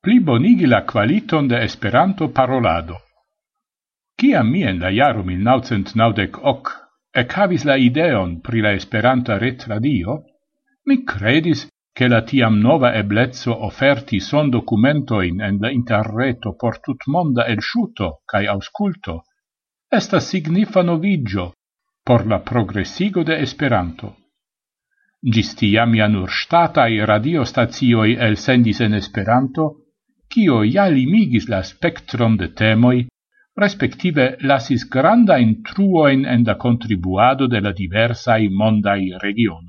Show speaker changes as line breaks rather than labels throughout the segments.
plibonigi la qualiton de Esperanto parolado. Ciam mi en la jaro 1998 ok, havis la ideon pri la Esperanta retradio, mi credis che la tiam nova eblezzo offerti son documentoin en la interreto por tutmonda elsciuto cae ausculto, estas signifa novigio por la progressigo de Esperanto. Gistia mia ja nur statai radiostazioi elsendis en Esperanto kio ja limigis la spectrum de temoi, respektive lasis granda intruoin en la contribuado de la diversai mondai region.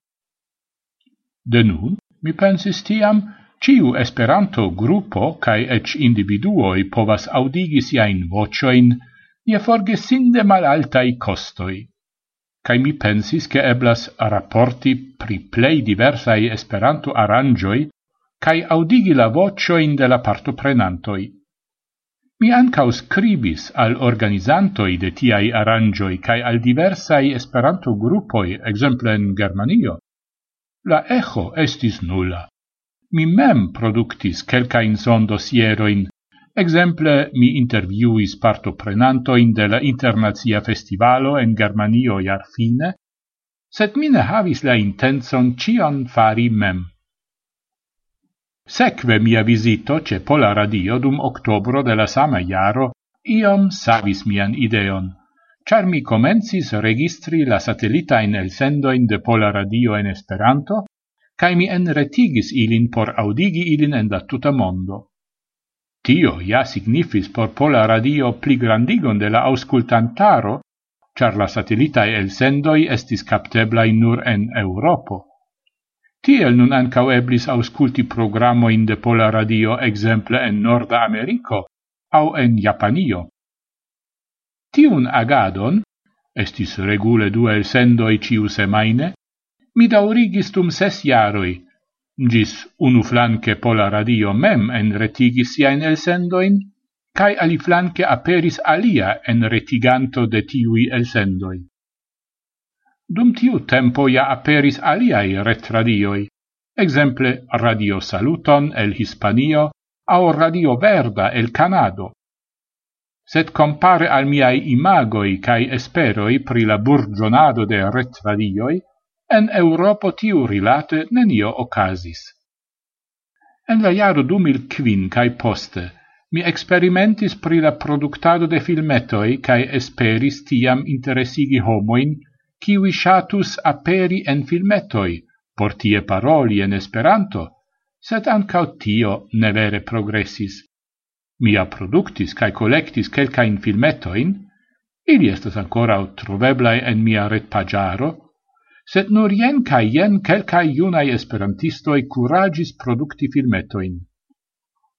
De nun, mi pensis tiam, ciu esperanto gruppo cae ec individuoi povas audigi siain vocioin je forgesinde malaltai costoi. Cae mi pensis che eblas rapporti pri plei diversai esperanto arangioi cae audigi la vocioin de la partoprenantoi. Mi ancau scribis al organizantoi de tiai arangioi cae al diversai esperanto gruppoi, exemple in Germanio. La echo estis nulla. Mi mem productis quelcain son dosieroin, exemple mi interviuis partoprenantoin de la Internazia Festivalo en Germanio iar fine, set mine havis la intenzon cion fari mem. Sekve mia visito ce Pola Radio dum octobro de la sama iaro iom savis mian ideon, char mi comencis registri la satellitain elsendoin de Pola Radio en Esperanto, cae mi enretigis ilin por audigi ilin en la tuta mondo. Tio ja signifis por Pola Radio pli grandigon de la auscultantaro, char la satellitae elsendoi estis capteblai nur en Europo. Tiel nun ancau eblis ausculti programoin de Pola Radio exemple en Norda Americo au en Japanio. Tiun agadon, estis regule due sendoi ciu semaine, mi daurigis tum ses jaroi, gis unu flanque Pola Radio mem en retigis siain elsendoin, cae ali flanque aperis alia en retiganto de tiui elsendoi. Dum tiu tempo ja aperis aliai retradioi, exemple Radio Saluton el Hispanio au Radio Verda el Canado. Sed compare al miai imagoi cae esperoi pri la burgionado de retradioi, en Europo tiu rilate nenio ocasis. En la jaro du mil quin cae poste, mi experimentis pri la productado de filmetoi cae esperis tiam interesigi homoin kiwi shatus aperi en filmetoi, por tie paroli en Esperanto, sed ancao tio ne vere progressis. Mia productis cae collectis quelcain filmetoin, ili estes ancora troveblai en mia retpagiaro, sed nur jen cae jen quelcae iunai esperantistoi curagis producti filmetoin.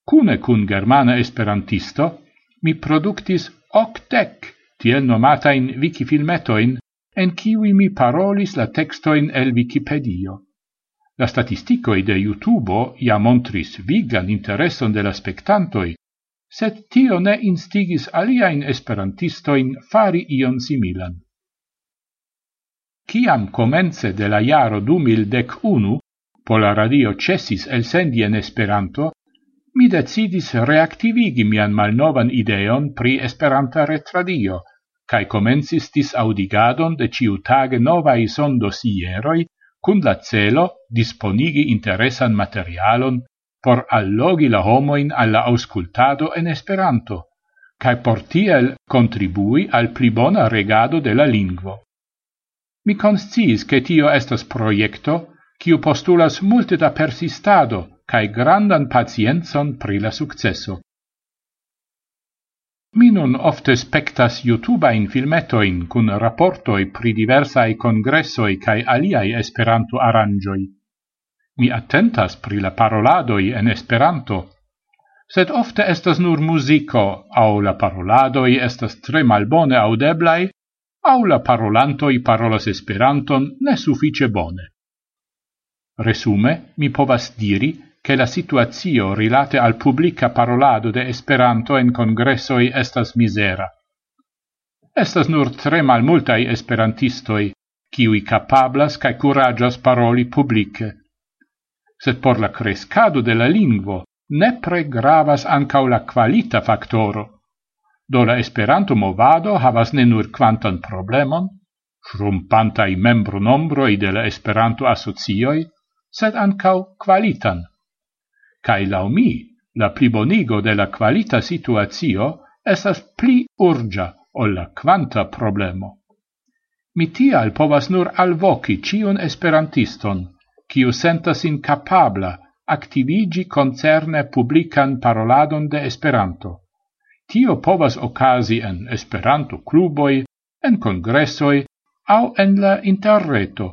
Cune cun germana esperantisto, mi productis octec tiel nomatain wikifilmetoin, en kiwi mi parolis la textoin el Wikipedio. La statisticoi de YouTube ja montris vigan intereson de la spectantoi, sed tio ne instigis aliaen esperantistoin fari ion similan. Ciam comence de la jaro du mil dec unu, pola radio cessis el sendi en Esperanto, mi decidis reactivigi mian malnovan ideon pri Esperanta retradio, cae comencis disaudigadon de ciu ciutage novai sondosieroi cun la celo disponigi interesan materialon por allogi la homoin alla auscultado en Esperanto, cae por tiel contribui al pli bona regado de la lingvo. Mi consciis che tio estas proiecto, kiu postulas multe da persistado cae grandan pacienzon pri la successo. Mi non ofte spectas YouTube-in filmetoin cun raportoi pri diversae congressoi cae aliai Esperanto-arangioi. Mi attentas pri la paroladoi en Esperanto, sed ofte estas nur musico, au la paroladoi estas tre malbone audeblai, au la parolantoi parolas Esperanton ne suffice bone. Resume, mi povas diri che la situazio rilate al publica parolado de Esperanto en congressoi estas misera. Estas nur tre malmultai esperantistoi, kiui capablas cae curagias paroli publice. Sed por la crescado de la lingvo nepre gravas ancau la qualita factoro. Do la Esperanto movado havas ne nur quantan problemon, shrumpantai membro nombroi de la Esperanto asocioi, sed ancau qualitan cae lau mi la plibonigo de la qualita situatio esas pli urgia ol la quanta problemo. Mi tial povas nur alvoci ciun esperantiston, kiu sentas incapabla activigi concerne publican paroladon de Esperanto. Tio povas ocasi en Esperanto cluboi, en congressoi, au en la interreto.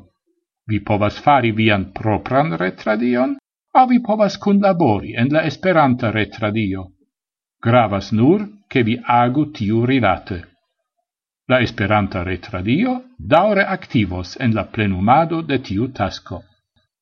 Vi povas fari vian propran retradion, au vi povas kunlabori en la Esperanta retradio. Gravas nur, che vi agu tiu rilate. La Esperanta retradio daure activos en la plenumado de tiu tasco.